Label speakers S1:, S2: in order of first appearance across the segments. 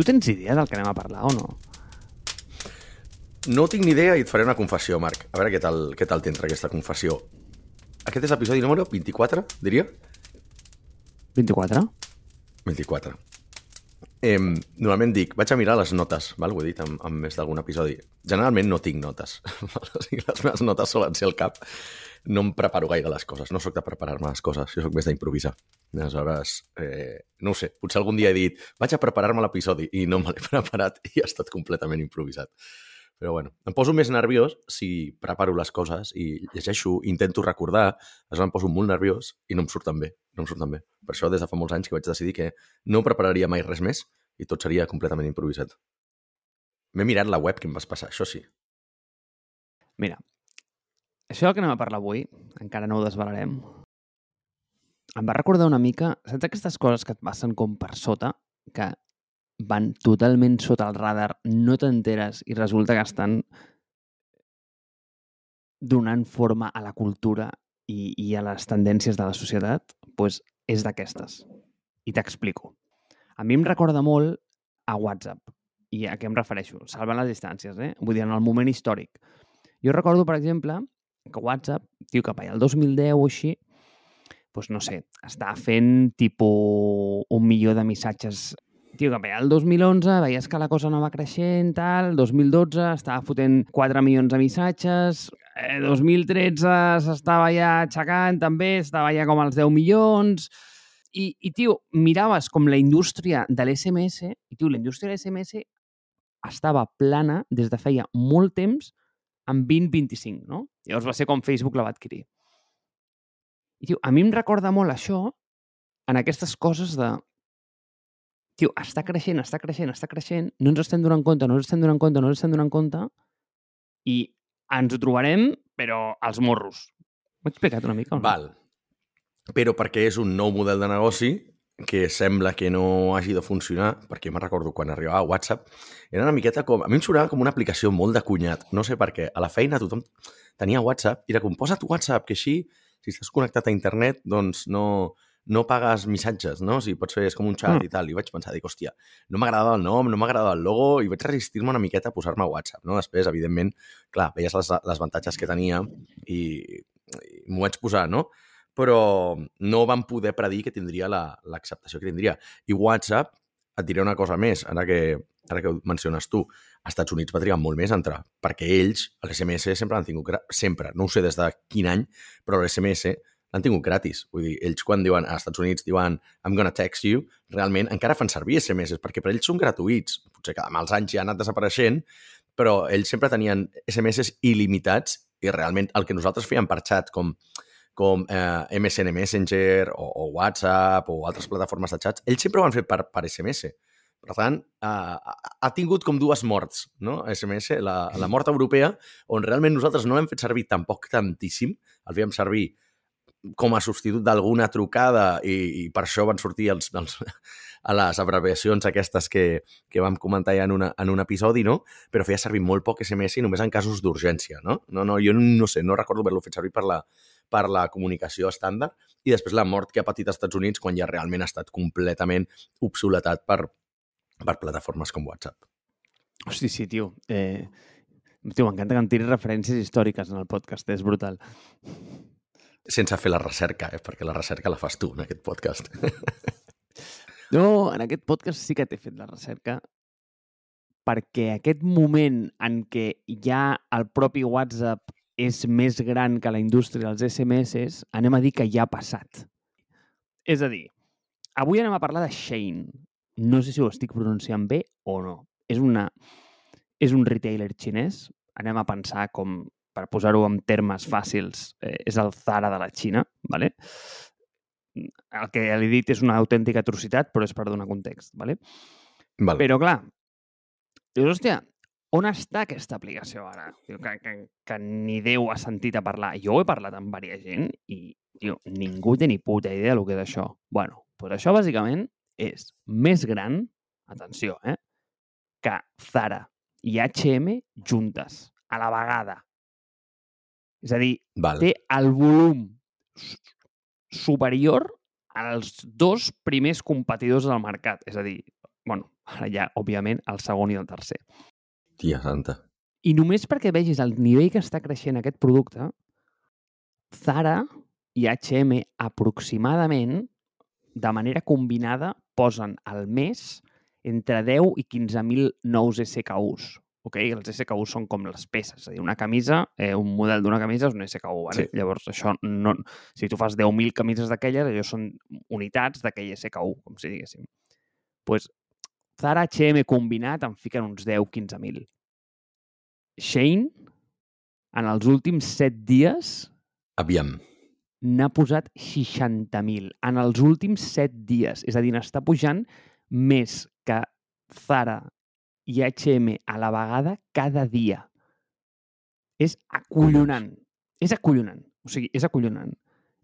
S1: Tu tens idea del que anem a parlar o no?
S2: No tinc ni idea i et faré una confessió, Marc. A veure què tal, què tal t'entra aquesta confessió. Aquest és l'episodi número 24, diria?
S1: 24?
S2: 24. Eh, normalment dic, vaig a mirar les notes, val? ho he dit en, en més d'algun episodi. Generalment no tinc notes. o sigui, les meves notes solen ser al cap. No em preparo gaire les coses, no sóc de preparar-me les coses, jo sóc més d'improvisar. Aleshores, eh, no ho sé, potser algun dia he dit, vaig a preparar-me l'episodi i no me l'he preparat i ha estat completament improvisat. Però bueno, em poso més nerviós si preparo les coses i llegeixo, intento recordar, aleshores em poso molt nerviós i no em surten bé, no em surten bé. Per això des de fa molts anys que vaig decidir que no prepararia mai res més i tot seria completament improvisat. M'he mirat la web que em vas passar, això sí.
S1: Mira, això que anem a parlar avui, encara no ho desvelarem, em va recordar una mica, saps aquestes coses que et passen com per sota, que van totalment sota el radar, no t'enteres i resulta que estan donant forma a la cultura i, i a les tendències de la societat, doncs és d'aquestes. I t'explico. A mi em recorda molt a WhatsApp. I a què em refereixo? Salvant les distàncies, eh? Vull dir, en el moment històric. Jo recordo, per exemple, que WhatsApp, tio, cap allà el 2010 o així, doncs no sé, estava fent tipus un milió de missatges tio, cap allà el 2011 veies que la cosa no va creixent, tal, 2012 estava fotent 4 milions de missatges, eh, 2013 s'estava ja aixecant també, estava ja com als 10 milions, i, i tio, miraves com la indústria de l'SMS, i tio, la indústria de l'SMS estava plana des de feia molt temps en 2025, no? Llavors va ser com Facebook la va adquirir. I, tio, a mi em recorda molt això en aquestes coses de tio, està creixent, està creixent, està creixent, no ens estem donant compte, no ens estem donant compte, no ens estem donant compte, i ens ho trobarem, però als morros. M'he explicat una mica no?
S2: Val. Però perquè és un nou model de negoci que sembla que no hagi de funcionar, perquè me'n recordo quan arribava a WhatsApp, era una miqueta com... A mi em sonava com una aplicació molt de cunyat. No sé per què. A la feina tothom tenia WhatsApp i era com, posa't WhatsApp, que així, si estàs connectat a internet, doncs no, no pagues missatges, no? O sigui, pots fer, és com un xat mm. i tal. I vaig pensar, dic, hòstia, no m'agradava el nom, no m'agradava el logo, i vaig resistir-me una miqueta a posar-me a WhatsApp, no? Després, evidentment, clar, veies les, les avantatges que tenia i, i m'ho vaig posar, no? Però no van poder predir que tindria l'acceptació la, que tindria. I WhatsApp, et diré una cosa més, ara que, ara que ho menciones tu, als Estats Units va trigar molt més a entrar, perquè ells, l'SMS sempre l'han tingut, sempre, no ho sé des de quin any, però l'SMS l'han tingut gratis. Vull dir, ells quan diuen als Estats Units diuen I'm gonna text you, realment encara fan servir SMS, perquè per ells són gratuïts. Potser que amb els anys ja ha anat desapareixent, però ells sempre tenien SMS il·limitats i realment el que nosaltres fèiem per xat com com eh, MSN Messenger o, o WhatsApp o altres plataformes de xats, ells sempre ho han fet per, per SMS. Per tant, eh, ha tingut com dues morts, no? SMS, la, la mort europea, on realment nosaltres no l'hem fet servir tampoc tantíssim, el fèiem servir com a substitut d'alguna trucada i, i per això van sortir els, els, a les abreviacions aquestes que, que vam comentar ja en, una, en un episodi, no? Però feia servir molt poc SMS i només en casos d'urgència, no? No, no? Jo no sé, no recordo haver-lo fet servir per la, per la comunicació estàndard i després la mort que ha patit als Estats Units quan ja realment ha estat completament obsoletat per, per plataformes com WhatsApp.
S1: Hosti, sí, tio. Eh, tio, m'encanta que em tiris referències històriques en el podcast, és brutal
S2: sense fer la recerca, eh? perquè la recerca la fas tu en aquest podcast.
S1: No, en aquest podcast sí que t'he fet la recerca perquè aquest moment en què ja el propi WhatsApp és més gran que la indústria dels SMS, anem a dir que ja ha passat. És a dir, avui anem a parlar de Shane. No sé si ho estic pronunciant bé o no. És, una, és un retailer xinès. Anem a pensar com per posar-ho en termes fàcils, eh, és el Zara de la Xina, ¿vale? El que li he dit és una autèntica atrocitat, però és per donar context. ¿vale?
S2: Vale.
S1: Però, clar, dius, hòstia, on està aquesta aplicació ara? Que, que, que ni Déu ha sentit a parlar. Jo he parlat amb diversa gent i, tio, ningú té ni puta idea del que és això. bueno, doncs això bàsicament és més gran, atenció, eh, que Zara i H&M juntes, a la vegada. És a dir,
S2: vale.
S1: té el volum superior als dos primers competidors del mercat. És a dir, bueno, Ara ja, òbviament, el segon i el tercer.
S2: Tia santa.
S1: I només perquè vegis el nivell que està creixent aquest producte, Zara i H&M aproximadament, de manera combinada, posen al mes entre 10 i 15.000 nous SKUs. Okay? Els SKUs són com les peces, és a dir, una camisa, eh, un model d'una camisa és un SKU. Vale?
S2: Sí.
S1: Llavors, això no, si tu fas 10.000 camises d'aquelles, allò són unitats d'aquell SKU, com si diguéssim. pues, Zara H&M combinat en fiquen uns 10-15.000. Shane, en els últims 7 dies,
S2: Aviam.
S1: n'ha posat 60.000 en els últims 7 dies. És a dir, n'està pujant més que Zara i H&M a la vegada cada dia. És acollonant. És acollonant. O sigui, és acollonant.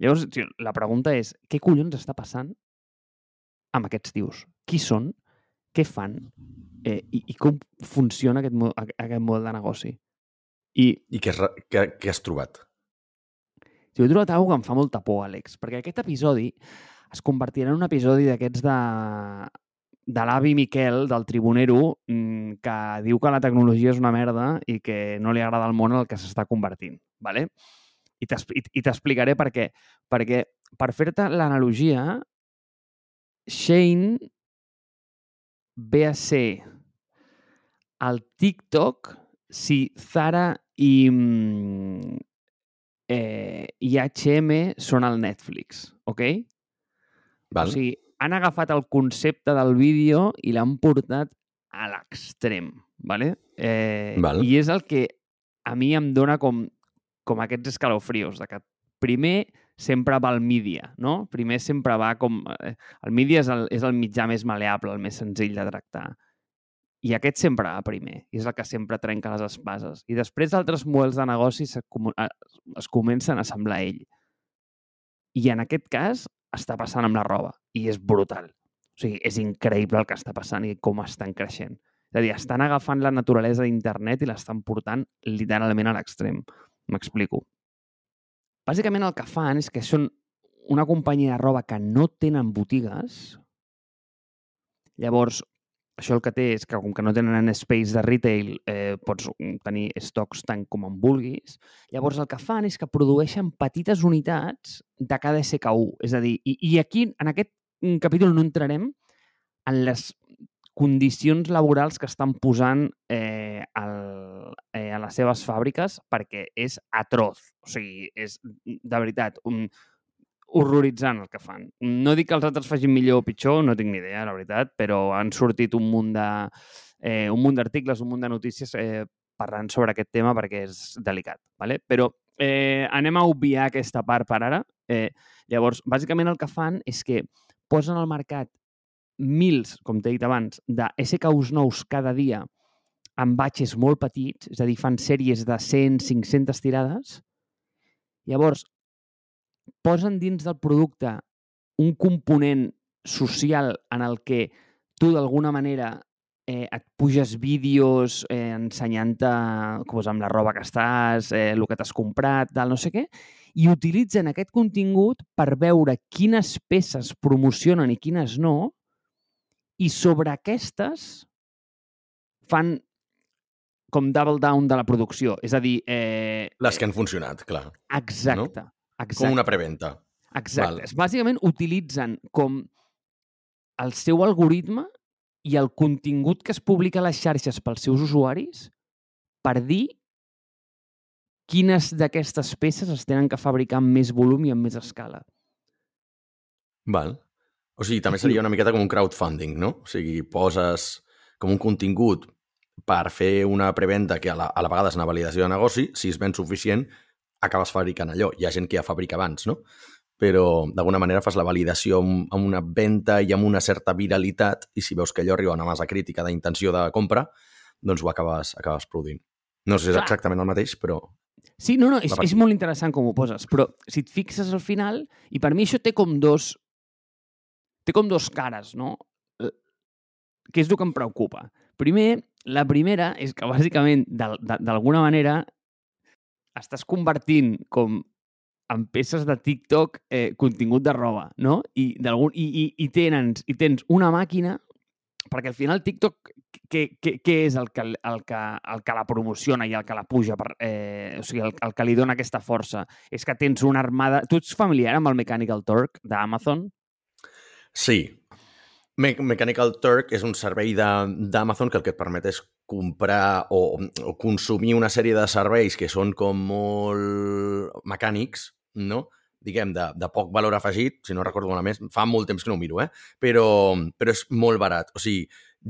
S1: Llavors, tio, la pregunta és, què collons està passant amb aquests tios? Qui són? Què fan? Eh, i, I com funciona aquest, aquest model de negoci? I
S2: I què has, què, què has trobat?
S1: Jo he trobat alguna que em fa molta por, Àlex, perquè aquest episodi es convertirà en un episodi d'aquests de, de l'avi Miquel, del Tribunero, mm, que diu que la tecnologia és una merda i que no li agrada al món el que s'està convertint. ¿vale? I t'explicaré per què. Perquè, per fer-te l'analogia, Shane ve a ser el TikTok si Zara i, mm, eh, i H&M són el Netflix, ok?
S2: Val?
S1: O sigui, han agafat el concepte del vídeo i l'han portat a l'extrem, ¿vale? Eh,
S2: Val.
S1: I és el que a mi em dona com, com aquests escalofrios, de que primer sempre va al mídia, no? Primer sempre va com... eh, El mídia és el, és el mitjà més maleable, el més senzill de tractar. I aquest sempre va primer, i és el que sempre trenca les espases. I després altres models de negoci es, a- es comencen a semblar a ell. I en aquest cas està passant amb la roba, i és brutal. O sigui, és increïble el que està passant i com estan creixent. És a dir, estan agafant la naturalesa d'internet i l'estan portant literalment a l'extrem. M'explico. Bàsicament el que fan és que són una companyia de roba que no tenen botigues. Llavors, això el que té és que com que no tenen space de retail, eh, pots tenir stocks tant com en vulguis. Llavors el que fan és que produeixen petites unitats de cada SKU. És a dir, i, i aquí, en aquest mm, capítol no entrarem en les condicions laborals que estan posant eh, el, eh, a les seves fàbriques perquè és atroz. O sigui, és de veritat un, horroritzant el que fan. No dic que els altres facin millor o pitjor, no tinc ni idea, la veritat, però han sortit un munt de eh, un munt d'articles, un munt de notícies eh, parlant sobre aquest tema perquè és delicat. ¿vale? Però eh, anem a obviar aquesta part per ara. Eh, llavors, bàsicament el que fan és que posen al mercat mils, com t'he dit abans, de SKUs nous cada dia amb batxes molt petits, és a dir, fan sèries de 100, 500 tirades. Llavors, posen dins del producte un component social en el que tu d'alguna manera eh, et puges vídeos eh, ensenyant-te amb la roba que estàs, eh, el que t'has comprat, tal, no sé què, i utilitzen aquest contingut per veure quines peces promocionen i quines no, i sobre aquestes fan com double down de la producció. És a dir, eh,
S2: Les que han funcionat, clar.
S1: exacte. exacte.
S2: Com una preventa.
S1: Exacte.
S2: Val.
S1: Bàsicament utilitzen com el seu algoritme i el contingut que es publica a les xarxes pels seus usuaris per dir quines d'aquestes peces es tenen que fabricar amb més volum i amb més escala.
S2: Val. O sigui, també seria una miqueta com un crowdfunding, no? O sigui, poses com un contingut per fer una preventa que a la, a la vegada és una validació de negoci, si és ben suficient, acabes fabricant allò. Hi ha gent que ja fabrica abans, no? Però d'alguna manera fas la validació amb, amb una venda i amb una certa viralitat i si veus que allò arriba a una massa crítica d'intenció de compra, doncs ho acabes, acabes produint. No sé si és exactament el mateix, però...
S1: Sí, no, no, és, és molt interessant com ho poses, però si et fixes al final, i per mi això té com dos té com dos cares, no? Eh, Què és el que em preocupa? Primer, la primera és que bàsicament, d'alguna manera, estàs convertint com en peces de TikTok eh, contingut de roba, no? I, i, i, i, tens, I tens una màquina perquè al final TikTok, què, què, què és el que, el, que, el que la promociona i el que la puja, per, eh, o sigui, el, el que li dona aquesta força? És que tens una armada... Tu ets familiar amb el Mechanical Turk d'Amazon?
S2: Sí. Me Mechanical Turk és un servei d'Amazon que el que et permet és comprar o, o consumir una sèrie de serveis que són com molt mecànics, no? Diguem, de, de poc valor afegit, si no recordo una més, fa molt temps que no ho miro, eh? però, però és molt barat. O sigui,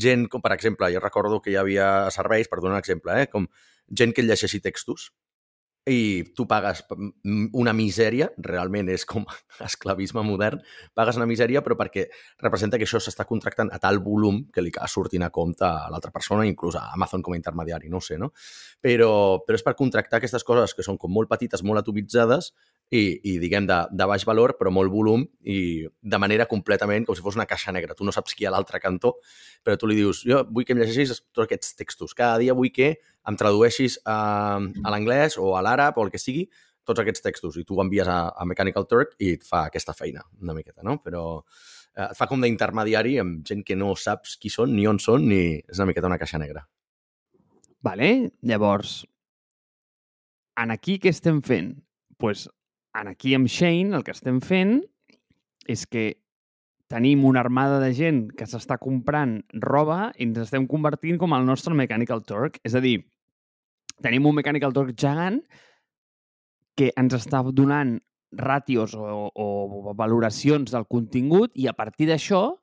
S2: gent, com per exemple, jo recordo que hi havia serveis, per donar un exemple, eh? com gent que llegeixi textos, i tu pagues una misèria, realment és com esclavisme modern, pagues una misèria però perquè representa que això s'està contractant a tal volum que li acaba sortint a compte a l'altra persona, inclús a Amazon com a intermediari, no sé, no? Però, però és per contractar aquestes coses que són com molt petites, molt atomitzades i, i diguem, de, de baix valor, però molt volum i de manera completament com si fos una caixa negra. Tu no saps qui hi ha a l'altre cantó, però tu li dius, jo vull que em llegeixis tots aquests textos. Cada dia vull que em tradueixis a, a l'anglès o a l'àrab o el que sigui, tots aquests textos, i tu ho envies a, a Mechanical Turk i et fa aquesta feina, una miqueta, no? Però eh, et fa com d'intermediari amb gent que no saps qui són, ni on són, ni és una miqueta una caixa negra.
S1: Vale, llavors, en aquí què estem fent? pues, en aquí amb Shane el que estem fent és que tenim una armada de gent que s'està comprant roba i ens estem convertint com el nostre Mechanical Turk. És a dir, tenim un Mechanical Turk gegant que ens està donant ràtios o, o valoracions del contingut i a partir d'això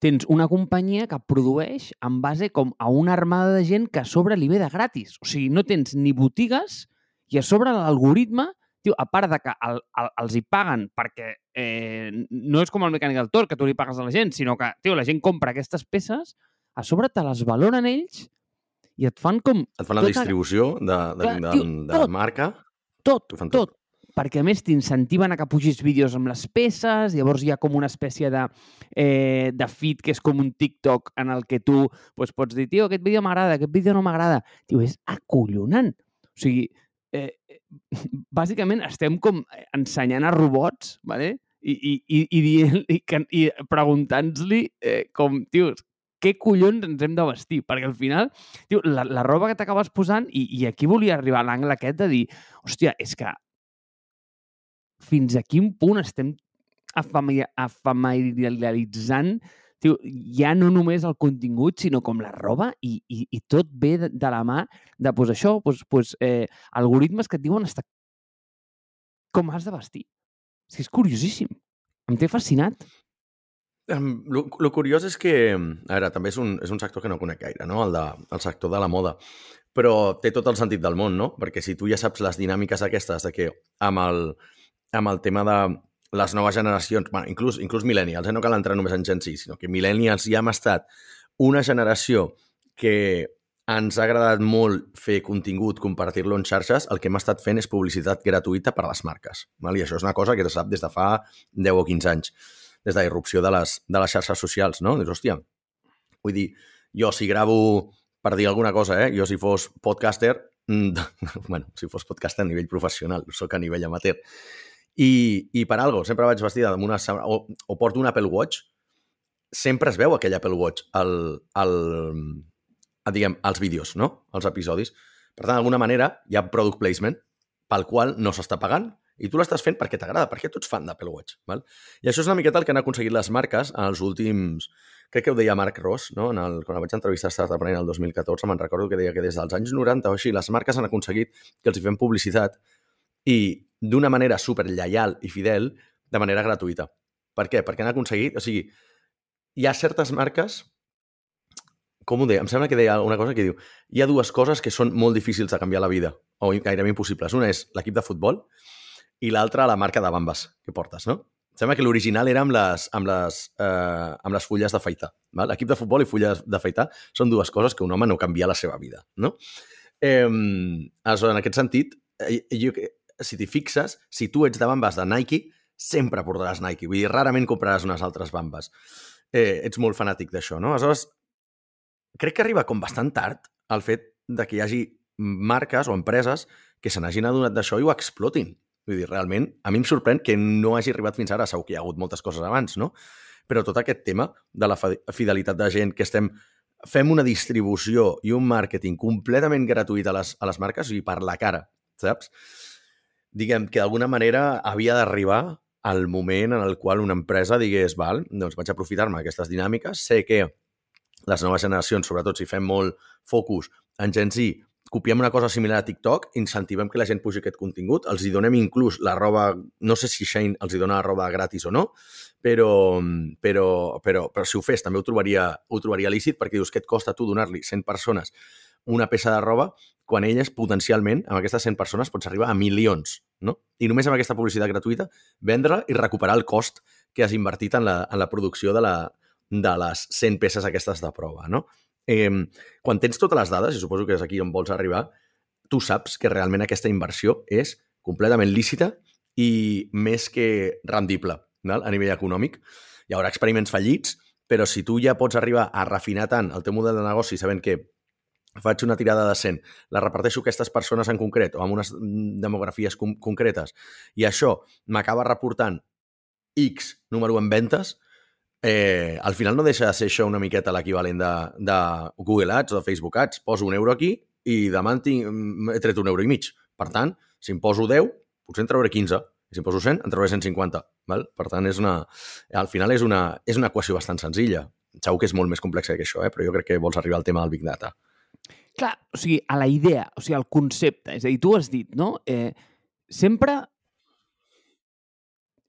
S1: tens una companyia que produeix en base com a una armada de gent que a sobre li ve de gratis. O sigui, no tens ni botigues i a sobre l'algoritme, tio, a part de que el, el, els hi paguen perquè eh, no és com el mecànic del Tor, que tu li pagues a la gent, sinó que, tio, la gent compra aquestes peces, a sobre te les valoren ells i et fan com...
S2: Et fan la tota... distribució de, de, Clar, de, tio, de, de marca.
S1: Tot, tot, tot. Perquè, a més, t'incentiven a que pugis vídeos amb les peces, llavors hi ha com una espècie de, eh, de feed que és com un TikTok en el que tu pues, pots dir, tio, aquest vídeo m'agrada, aquest vídeo no m'agrada. Tio, és acollonant. O sigui, eh, bàsicament estem com ensenyant a robots, ¿vale? I, i, i, i, dient, i, i preguntant-li eh, com, tio, què collons ens hem de vestir? Perquè al final, tio, la, la roba que t'acabes posant, i, i aquí volia arribar a l'angle aquest de dir, hòstia, és que fins a quin punt estem afamiliaritzant tio, ja no només el contingut, sinó com la roba i, i, i tot ve de, de la mà de pues, això, pues, pues, eh, algoritmes que et diuen hasta com has de vestir. És que és curiosíssim. Em té fascinat.
S2: Um, lo, lo curiós és que, a veure, també és un, és un sector que no conec gaire, no? El, de, el sector de la moda. Però té tot el sentit del món, no? Perquè si tu ja saps les dinàmiques aquestes de que amb el, amb el tema de les noves generacions, bueno, inclús, inclús millennials, eh? no cal entrar només en Gen Z, sinó que millennials ja hem estat una generació que ens ha agradat molt fer contingut, compartir-lo en xarxes, el que hem estat fent és publicitat gratuïta per a les marques. Val? I això és una cosa que se sap des de fa 10 o 15 anys des de la irrupció de les, de les xarxes socials, no? Dius, hòstia, vull dir, jo si gravo, per dir alguna cosa, eh? jo si fos podcaster, mm, bueno, si fos podcaster a nivell professional, sóc a nivell amateur, i, i per algo, sempre vaig vestida amb una... O, o porto un Apple Watch, sempre es veu aquell Apple Watch al, al, a, diguem, als vídeos, no? als episodis. Per tant, d'alguna manera, hi ha product placement pel qual no s'està pagant i tu l'estàs fent perquè t'agrada, perquè tu ets fan d'Apple Watch. Val? I això és una miqueta el que han aconseguit les marques en els últims... Crec que ho deia Marc Ross, no? en el, quan el vaig entrevistar a Startup el 2014, me'n recordo que deia que des dels anys 90 o així les marques han aconseguit que els hi fem publicitat i d'una manera super lleial i fidel de manera gratuïta. Per què? Perquè han aconseguit... O sigui, hi ha certes marques com ho deia? Em sembla que deia una cosa que diu hi ha dues coses que són molt difícils de canviar la vida, o gairebé impossibles. Una és l'equip de futbol i l'altra la marca de bambes que portes, no? Sembla que l'original era amb les, amb les, eh, amb les fulles d'afaitar. L'equip de futbol i fulles d'afaitar són dues coses que un home no canvia la seva vida, no? Eh, aleshores, en aquest sentit, eh, jo, si t'hi fixes, si tu ets de bambes de Nike, sempre portaràs Nike. Vull dir, rarament compraràs unes altres bambes. Eh, ets molt fanàtic d'això, no? Aleshores, crec que arriba com bastant tard el fet de que hi hagi marques o empreses que se n'hagin adonat d'això i ho explotin. Vull dir, realment, a mi em sorprèn que no hagi arribat fins ara. Segur que hi ha hagut moltes coses abans, no? però tot aquest tema de la fidelitat de gent que estem fem una distribució i un màrqueting completament gratuït a les, a les marques i per la cara, saps? Diguem que d'alguna manera havia d'arribar al moment en el qual una empresa digués, val, doncs vaig aprofitar-me d'aquestes dinàmiques, sé que les noves generacions, sobretot si fem molt focus en Gen Z, copiem una cosa similar a TikTok, incentivem que la gent pugi aquest contingut, els hi donem inclús la roba, no sé si Shane els hi dona la roba gratis o no, però, però, però, però si ho fes també ho trobaria, ho trobaria lícit perquè dius que et costa tu donar-li 100 persones una peça de roba quan elles potencialment, amb aquestes 100 persones, pots arribar a milions, no? I només amb aquesta publicitat gratuïta vendre i recuperar el cost que has invertit en la, en la producció de, la, de les 100 peces aquestes de prova, no? Eh, quan tens totes les dades, i suposo que és aquí on vols arribar, tu saps que realment aquesta inversió és completament lícita i més que rendible val? a nivell econòmic. Hi haurà experiments fallits, però si tu ja pots arribar a refinar tant el teu model de negoci sabent que faig una tirada de 100, la reparteixo a aquestes persones en concret o amb unes demografies com concretes i això m'acaba reportant X número en ventes, eh, al final no deixa de ser això una miqueta l'equivalent de, de Google Ads o de Facebook Ads. Poso un euro aquí i demà tinc, he tret un euro i mig. Per tant, si em poso 10, potser en trauré 15. I si em poso 100, en trauré 150. Val? Per tant, és una, al final és una, és una equació bastant senzilla. Segur que és molt més complexa que això, eh? però jo crec que vols arribar al tema del Big Data.
S1: Clar, o sigui, a la idea, o sigui, al concepte. És a dir, tu has dit, no? Eh, sempre...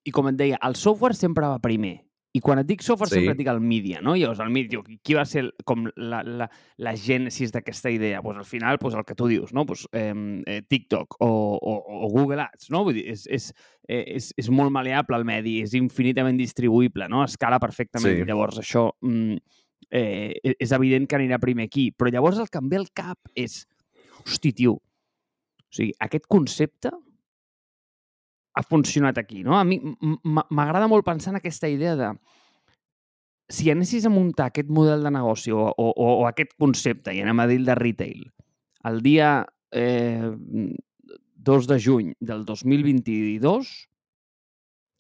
S1: I com et deia, el software sempre va primer. I quan et dic software sí. sempre et dic el mídia, no? Llavors, el mídia, qui va ser com la, la, la gènesis d'aquesta idea? Pues al final, pues el que tu dius, no? Pues, eh, TikTok o, o, o Google Ads, no? Vull dir, és, és, eh, és, és molt maleable el medi, és infinitament distribuïble, no? Escala perfectament. Sí. Llavors, això mm, eh, e, és evident que anirà primer aquí. Però llavors el que em ve al cap és, hosti, tio, o sigui, aquest concepte ha funcionat aquí, no? A mi m'agrada molt pensar en aquesta idea de si anessis a muntar aquest model de negoci o, o, o aquest concepte, i anem a dir de retail, el dia eh, 2 de juny del 2022,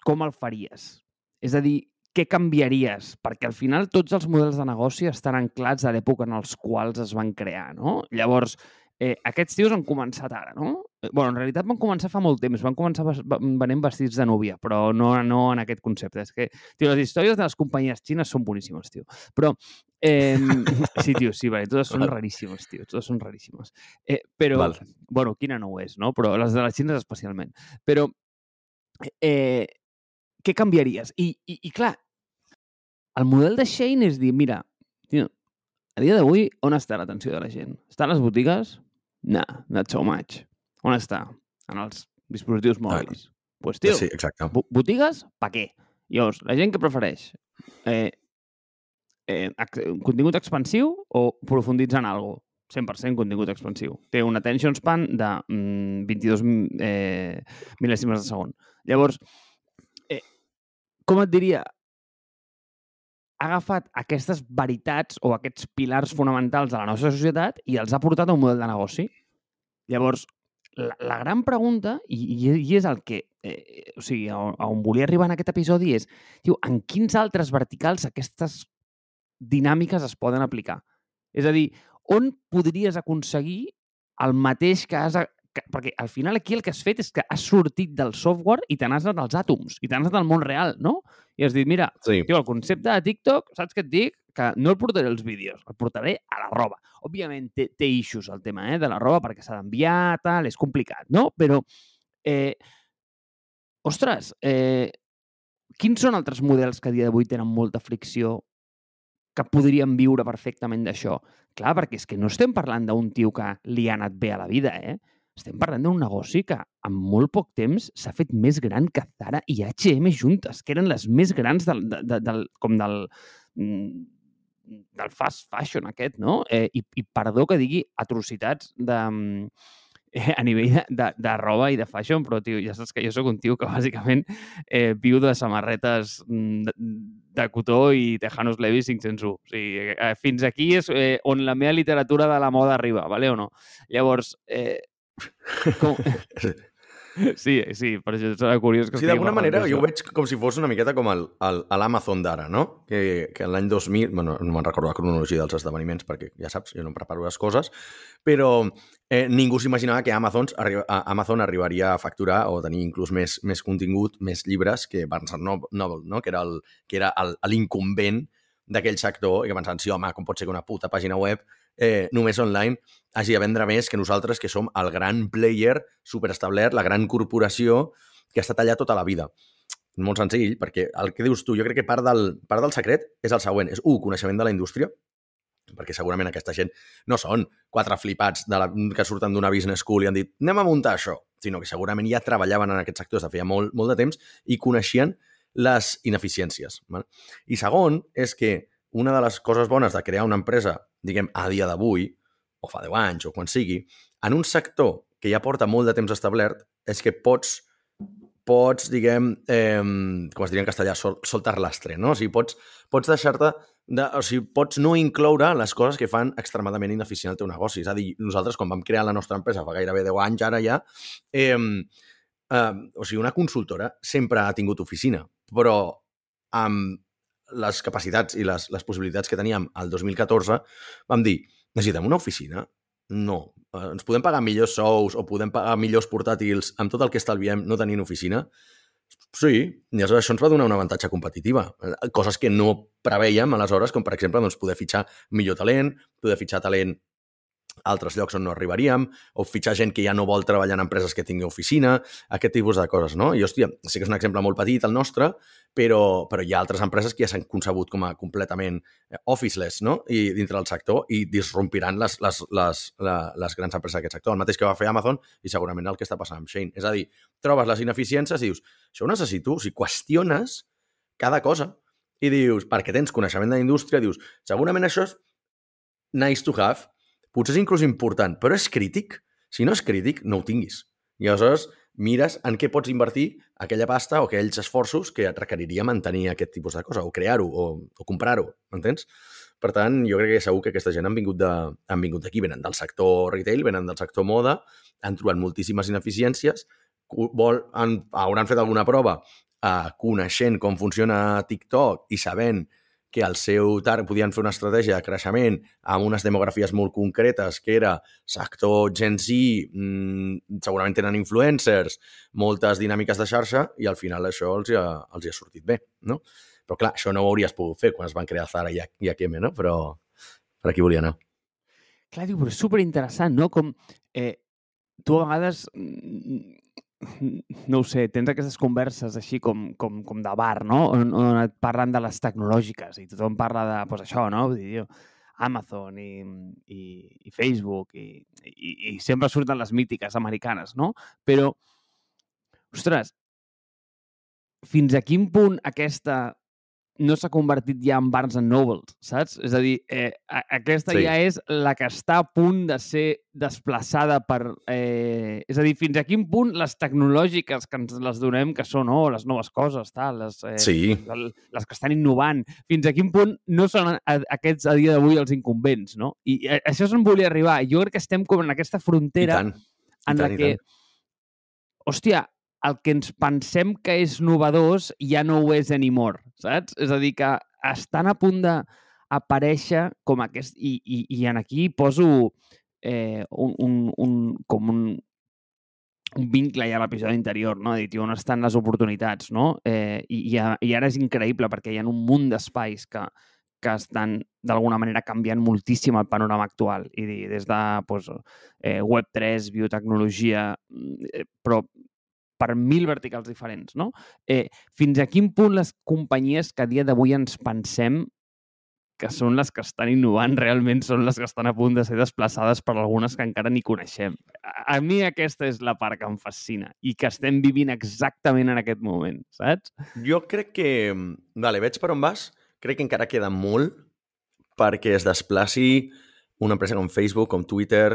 S1: com el faries? És a dir, què canviaries? Perquè al final tots els models de negoci estan anclats a l'època en els quals es van crear, no? Llavors, eh, aquests tios han començat ara, no? Eh, bueno, en realitat van començar fa molt temps, van començar venent vestits de núvia, però no, no en aquest concepte. És que, tio, les històries de les companyies xines són boníssimes, tio. Però, eh, sí, tio, sí, vale, totes són raríssimes, tio, totes són raríssimes. Eh, però, Val. bueno, quina no ho és, no? Però les de les xines especialment. Però, eh, què canviaries? I, i, i clar, el model de Shane és dir, mira, tio, a dia d'avui, on està l'atenció de la gent? Està a les botigues? No, not so much. On està? En els dispositius mòbils. Doncs pues, tio,
S2: sí, exacte.
S1: botigues, pa què? Llavors, la gent que prefereix eh, eh, contingut expansiu o profunditzar en alguna cosa? 100% contingut expansiu. Té un attention span de mm, 22 eh, mil·lèsimes de segon. Llavors, com et diria, ha agafat aquestes veritats o aquests pilars fonamentals de la nostra societat i els ha portat a un model de negoci. Llavors, la, la gran pregunta, i, i és el que, eh, o sigui, a on volia arribar en aquest episodi és, diu, en quins altres verticals aquestes dinàmiques es poden aplicar? És a dir, on podries aconseguir el mateix que has, que, perquè al final aquí el que has fet és que has sortit del software i te n'has anat als àtoms, i te n'has anat al món real, no? I has dit, mira, sí. tio, el concepte de TikTok, saps què et dic? Que no el portaré als vídeos, el portaré a la roba. Òbviament té, té issues el tema eh, de la roba perquè s'ha d'enviar, tal, és complicat, no? Però, eh, ostres, eh, quins són altres models que a dia d'avui tenen molta fricció que podrien viure perfectament d'això? Clar, perquè és que no estem parlant d'un tio que li ha anat bé a la vida, eh? Estem parlant d'un negoci que en molt poc temps s'ha fet més gran que Zara i H&M juntes, que eren les més grans del, de, de, del, com del, mm, del fast fashion aquest, no? Eh, i, I perdó que digui atrocitats de, eh, a nivell de, de, de roba i de fashion, però, tio, ja saps que jo sóc un tio que bàsicament eh, viu de samarretes mm, de, de cotó i Tejanos Levi 501. O sigui, eh, fins aquí és eh, on la meva literatura de la moda arriba, vale o no? Llavors, eh,
S2: com...
S1: Sí, sí, per això és curiós que
S2: Sí, d'alguna manera jo ho veig com si fos una miqueta com l'Amazon d'ara, no? Que, que l'any 2000, bueno, no me'n recordo la cronologia dels esdeveniments perquè ja saps, jo no em preparo les coses, però eh, ningú s'imaginava que Amazon, arri- Amazon arribaria a facturar o tenir inclús més, més contingut, més llibres que Barnes No- Noble, no? que era el- que era l'incumbent d'aquell sector i que pensaven, sí, home, com pot ser que una puta pàgina web eh, només online hagi de vendre més que nosaltres, que som el gran player superestablert, la gran corporació que ha estat allà tota la vida. Molt senzill, perquè el que dius tu, jo crec que part del, part del secret és el següent. És, un, coneixement de la indústria, perquè segurament aquesta gent no són quatre flipats de la, que surten d'una business school i han dit anem a muntar això, sinó que segurament ja treballaven en aquest sector des de feia molt, molt de temps i coneixien les ineficiències. Val? I segon, és que una de les coses bones de crear una empresa, diguem, a dia d'avui, o fa 10 anys, o quan sigui, en un sector que ja porta molt de temps establert, és que pots, pots diguem, eh, com es diria en castellà, sol, soltar lastre, no? O sigui, pots, pots deixar-te de, o sigui, pots no incloure les coses que fan extremadament ineficient el teu negoci. És a dir, nosaltres, quan vam crear la nostra empresa fa gairebé 10 anys, ara ja, eh, eh, o sigui, una consultora sempre ha tingut oficina, però amb les capacitats i les, les possibilitats que teníem al 2014, vam dir, necessitem una oficina? No. Eh, Ens podem pagar millors sous o podem pagar millors portàtils amb tot el que estalviem no tenint oficina? Sí, i aleshores això ens va donar una avantatge competitiva. Eh, Coses que no preveiem, aleshores, com per exemple doncs, poder fitxar millor talent, poder fitxar talent altres llocs on no arribaríem, o fitxar gent que ja no vol treballar en empreses que tingui oficina, aquest tipus de coses, no? I, hòstia, sí que és un exemple molt petit, el nostre, però, però hi ha altres empreses que ja s'han concebut com a completament eh, officeless, no? I dintre del sector, i disrompiran les, les, les, la, les grans empreses d'aquest sector. El mateix que va fer Amazon i segurament el que està passant amb Shane. És a dir, trobes les ineficiències i dius, això ho necessito, o sigui, qüestiones cada cosa i dius, perquè tens coneixement de la indústria, dius, segurament això és nice to have, potser és inclús important, però és crític? Si no és crític, no ho tinguis. I aleshores mires en què pots invertir aquella pasta o aquells esforços que et requeriria mantenir aquest tipus de cosa, o crear-ho, o, o comprar-ho, m'entens? Per tant, jo crec que segur que aquesta gent han vingut de- han vingut d'aquí, venen del sector retail, venen del sector moda, han trobat moltíssimes ineficiències, vol, han, hauran fet alguna prova eh, coneixent com funciona TikTok i sabent que el seu tar podien fer una estratègia de creixement amb unes demografies molt concretes, que era sector Gen Z, mmm, segurament tenen influencers, moltes dinàmiques de xarxa, i al final això els hi ha, els hi ha sortit bé, no? Però clar, això no ho hauries pogut fer quan es van crear Zara i, i Akeme, no? Però per aquí volia anar.
S1: Clar, diu, però superinteressant, no? Com eh, tu a vegades, mm, no ho sé, tens aquestes converses així com, com, com de bar, no? On, on et parlen de les tecnològiques i tothom parla de, pues, això, no? Vull dir, Amazon i, i, i Facebook i, i, i sempre surten les mítiques americanes, no? Però, ostres, fins a quin punt aquesta no s'ha convertit ja en Barnes and Nobles, saps? És a dir, eh, aquesta
S2: Sí.
S1: ja és la que està a punt de ser desplaçada per... Eh, és a dir, fins a quin punt les tecnològiques que ens les donem, que són oh, les noves coses, tal, les, eh,
S2: Sí,
S1: les que estan innovant, fins a quin punt no són a, aquests a dia d'avui els incumbents, no? I a, això és on volia arribar. Jo crec que estem com en aquesta
S2: i
S1: frontera
S2: tant.
S1: en
S2: tant,
S1: la
S2: i
S1: que,
S2: tant.
S1: hòstia, el que ens pensem que és novedós ja no ho és anymore, saps? És a dir, que estan a punt d'aparèixer com aquest... I, i, i en aquí poso eh, un, un, un, com un, un vincle ja a l'episodi anterior, no? Tio, on estan les oportunitats, no? Eh, i, i, ara és increïble perquè hi ha un munt d'espais que, que estan d'alguna manera canviant moltíssim el panorama actual i des de pues, eh, Web3, biotecnologia, mm, eh, però per mil verticals diferents, no? Eh, fins a quin punt les companyies que a dia d'avui ens pensem que són les que estan innovant realment són les que estan a punt de ser desplaçades per algunes que encara ni coneixem. A, mi aquesta és la part que em fascina i que estem vivint exactament en aquest moment, saps?
S2: Jo crec que... Vale, veig per on vas. Crec que encara queda molt perquè es desplaci una empresa com Facebook, com Twitter...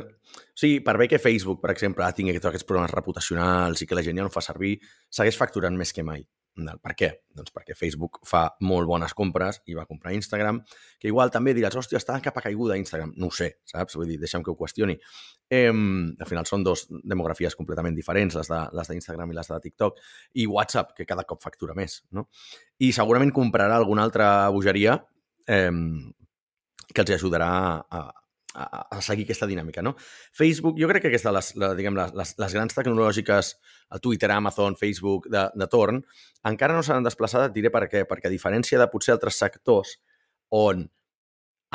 S2: O sigui, per bé que Facebook, per exemple, tingui tots aquests problemes reputacionals i que la gent ja no fa servir, segueix facturant més que mai. Per què? Doncs perquè Facebook fa molt bones compres i va comprar Instagram, que igual també diràs, hòstia, està cap a caiguda Instagram. No ho sé, saps? Vull dir, deixa'm que ho qüestioni. Eh, al final són dos demografies completament diferents, les d'Instagram i les de TikTok, i WhatsApp, que cada cop factura més, no? I segurament comprarà alguna altra bogeria eh, que els ajudarà a, a, a seguir aquesta dinàmica, no? Facebook, jo crec que aquesta, les, la, diguem, les, les, grans tecnològiques, el Twitter, Amazon, Facebook, de, de torn, encara no s'han desplaçat, et diré per què, perquè a diferència de potser altres sectors on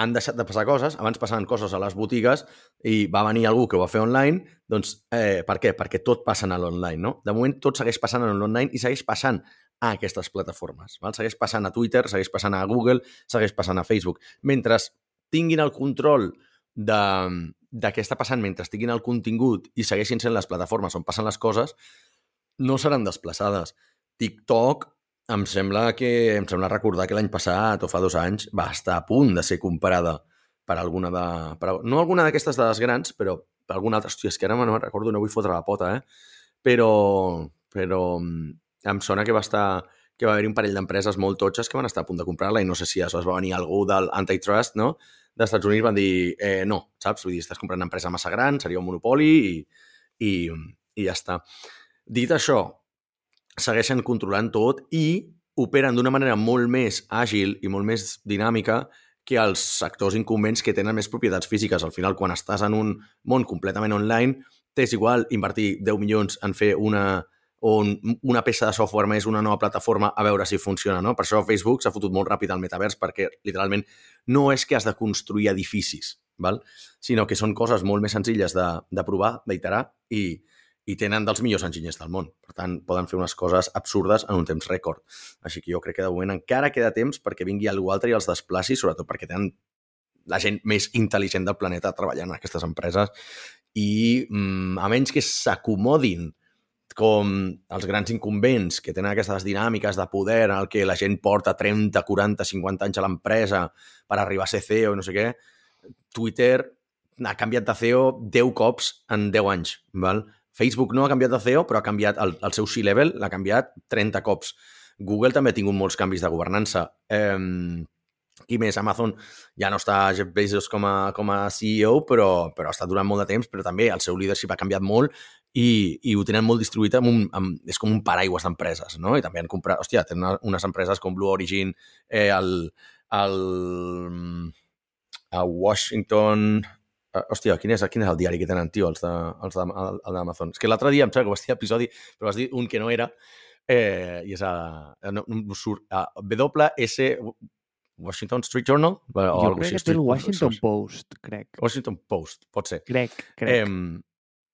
S2: han deixat de passar coses, abans passaven coses a les botigues i va venir algú que ho va fer online, doncs eh, per què? Perquè tot passa en l'online, no? De moment tot segueix passant en l'online i segueix passant a aquestes plataformes. Val? Segueix passant a Twitter, segueix passant a Google, segueix passant a Facebook. Mentre tinguin el control de, de què està passant mentre estiguin el contingut i segueixin sent les plataformes on passen les coses, no seran desplaçades. TikTok em sembla que em sembla recordar que l'any passat o fa dos anys va estar a punt de ser comparada per alguna de... Per, no alguna d'aquestes de les grans, però per alguna altra... Hòstia, és que ara no me'n recordo, no vull fotre la pota, eh? Però, però em sona que va estar que va haver un parell d'empreses molt totxes que van estar a punt de comprar-la i no sé si es va venir algú del antitrust, no? Dels Estats Units van dir eh, no, saps? Vull dir, estàs comprant una empresa massa gran, seria un monopoli i, i, i ja està. Dit això, segueixen controlant tot i operen d'una manera molt més àgil i molt més dinàmica que els sectors incumbents que tenen més propietats físiques. Al final, quan estàs en un món completament online, t'és igual invertir 10 milions en fer una, o una peça de software més, una nova plataforma, a veure si funciona, no? Per això Facebook s'ha fotut molt ràpid al metavers, perquè literalment no és que has de construir edificis, val? sinó que són coses molt més senzilles de, de provar, d'iterar, i, i tenen dels millors enginyers del món. Per tant, poden fer unes coses absurdes en un temps rècord. Així que jo crec que de moment encara queda temps perquè vingui algú altre i els desplaci, sobretot perquè tenen la gent més intel·ligent del planeta treballant en aquestes empreses i mm, a menys que s'acomodin com els grans incumbents que tenen aquestes dinàmiques de poder en el que la gent porta 30, 40, 50 anys a l'empresa per arribar a ser CEO i no sé què, Twitter ha canviat de CEO 10 cops en 10 anys. Val? Facebook no ha canviat de CEO, però ha canviat el, el seu C-level, l'ha canviat 30 cops. Google també ha tingut molts canvis de governança. Eh, qui més? Amazon ja no està Jeff Bezos com a, com a CEO, però, però ha estat durant molt de temps, però també el seu leadership ha canviat molt i, i ho tenen molt distribuït amb un, amb, és com un paraigües d'empreses, no? I també han comprat, hòstia, tenen unes empreses com Blue Origin, eh, el, el, a Washington... Uh, hòstia, quin és, quin és el diari que tenen, tio, els d'Amazon? És que l'altre dia em sembla que vaig dir episodi, però vas dir un que no era, eh, i és a, no, no surt, a WS Washington Street Journal?
S1: O jo crec que té el Washington Post, crec.
S2: Washington Post, pot ser.
S1: Crec, crec. Eh,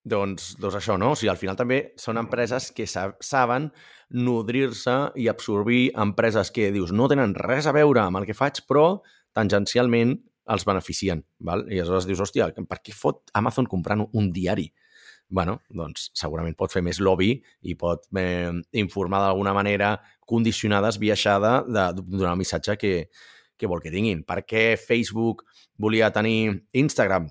S2: doncs, doncs això, no? O sigui, al final també són empreses que saben nodrir-se i absorbir empreses que, dius, no tenen res a veure amb el que faig, però tangencialment els beneficien. Val? I aleshores dius, hòstia, per què fot Amazon comprant un diari? bueno, doncs segurament pot fer més lobby i pot eh, informar d'alguna manera condicionada, esbiaixada, el missatge que, que vol que tinguin. Per què Facebook volia tenir Instagram?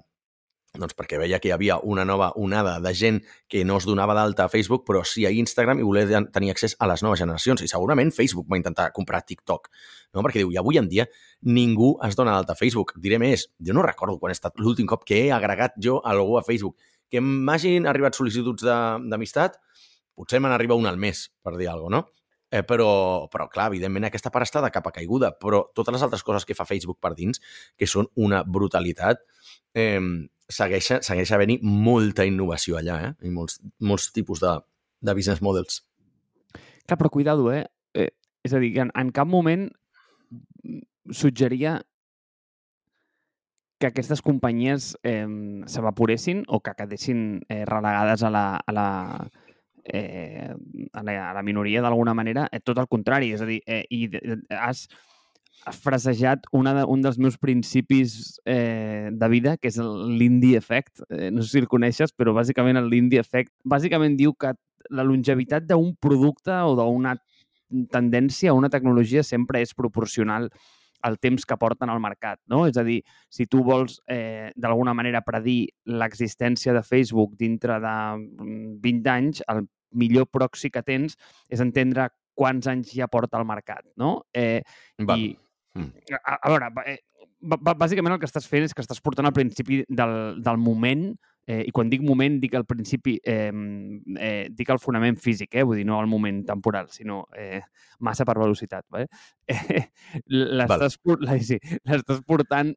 S2: Doncs perquè veia que hi havia una nova onada de gent que no es donava d'alta a Facebook, però sí a Instagram i volia tenir accés a les noves generacions. I segurament Facebook va intentar comprar TikTok, no? perquè diu, i avui en dia ningú es dona d'alta a Facebook. Diré més, jo no recordo quan ha estat l'últim cop que he agregat jo algú a Facebook. Que m'hagin arribat sol·licituds d'amistat, potser me n'arriba un al mes, per dir alguna cosa, no? Eh, però, però, clar, evidentment aquesta part està de capa caiguda, però totes les altres coses que fa Facebook per dins, que són una brutalitat, eh, segueix, segueix havent-hi molta innovació allà, eh? I molts, molts tipus de, de business models.
S1: Clar, però cuidado, eh? eh és a dir, en, en cap moment suggeria que aquestes companyies eh, s'evaporessin o que quedessin eh, relegades a la, a la, eh, a la, a la minoria d'alguna manera. Eh, tot el contrari, és a dir, eh, i has, frasejat una de, un dels meus principis eh, de vida, que és l'Indie Effect. Eh, no sé si el coneixes, però bàsicament l'Indie Effect bàsicament diu que la longevitat d'un producte o d'una tendència o una tecnologia sempre és proporcional al temps que porten al mercat. No? És a dir, si tu vols eh, d'alguna manera predir l'existència de Facebook dintre de 20 mm, anys, el millor proxy que tens és entendre quants anys ja porta al mercat, no? Eh,
S2: Val.
S1: I,
S2: Mm.
S1: a, a veure, eh, bàsicament el que estàs fent és que estàs portant al principi del, del moment Eh, I quan dic moment, dic al principi, eh, eh, dic el fonament físic, eh? vull dir, no el moment temporal, sinó eh, massa per velocitat. Vale? Eh, l'estàs sí, portant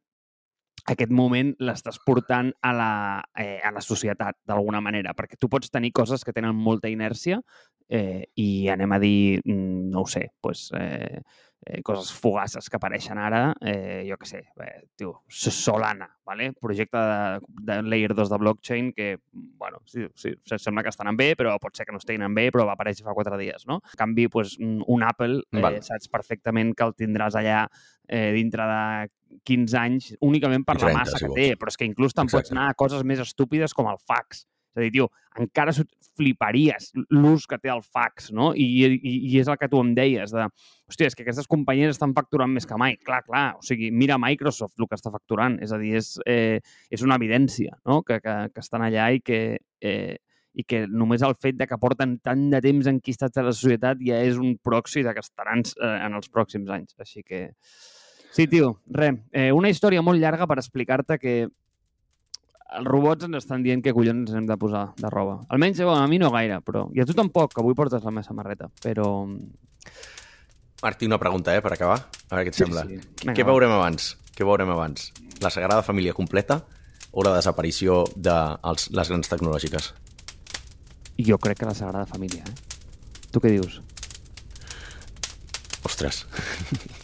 S1: aquest moment l'estàs portant a la, eh, a la societat, d'alguna manera, perquè tu pots tenir coses que tenen molta inèrcia eh, i anem a dir, mm, no ho sé, pues, eh, eh, coses fugaces que apareixen ara, eh, jo què sé, eh, tio, Solana, ¿vale? projecte de, de Layer 2 de blockchain que, bueno, sí, sí, sembla que estan bé, però pot ser que no estiguin bé, però va aparèixer fa quatre dies, no? En canvi, pues, un un Apple, eh,
S2: Val.
S1: saps perfectament que el tindràs allà eh, dintre de 15 anys únicament per
S2: I 30,
S1: la massa
S2: si
S1: que
S2: vols.
S1: té, però és que inclús te'n pots anar a coses més estúpides com el fax. És a dir, tio, encara fliparies l'ús que té el fax, no? I, i, I és el que tu em deies, de, hòstia, és que aquestes companyies estan facturant més que mai. Clar, clar, o sigui, mira Microsoft el que està facturant, és a dir, és, eh, és una evidència, no?, que, que, que estan allà i que, eh, i que només el fet de que porten tant de temps enquistats a la societat ja és un de que estaran eh, en els pròxims anys. Així que... Sí, tio, res. Eh, una història molt llarga per explicar-te que els robots ens estan dient que collons ens hem de posar de roba. Almenys bueno, a mi no gaire, però... I a tu tampoc, que avui portes la meva samarreta, però...
S2: Martí, una pregunta, eh, per acabar. A veure què et sembla.
S1: sí.
S2: Què
S1: Vinga, va.
S2: veurem abans? Què veurem abans? La Sagrada Família completa o la desaparició de els, les grans tecnològiques?
S1: Jo crec que la Sagrada Família, eh? Tu què dius?
S2: Ostres.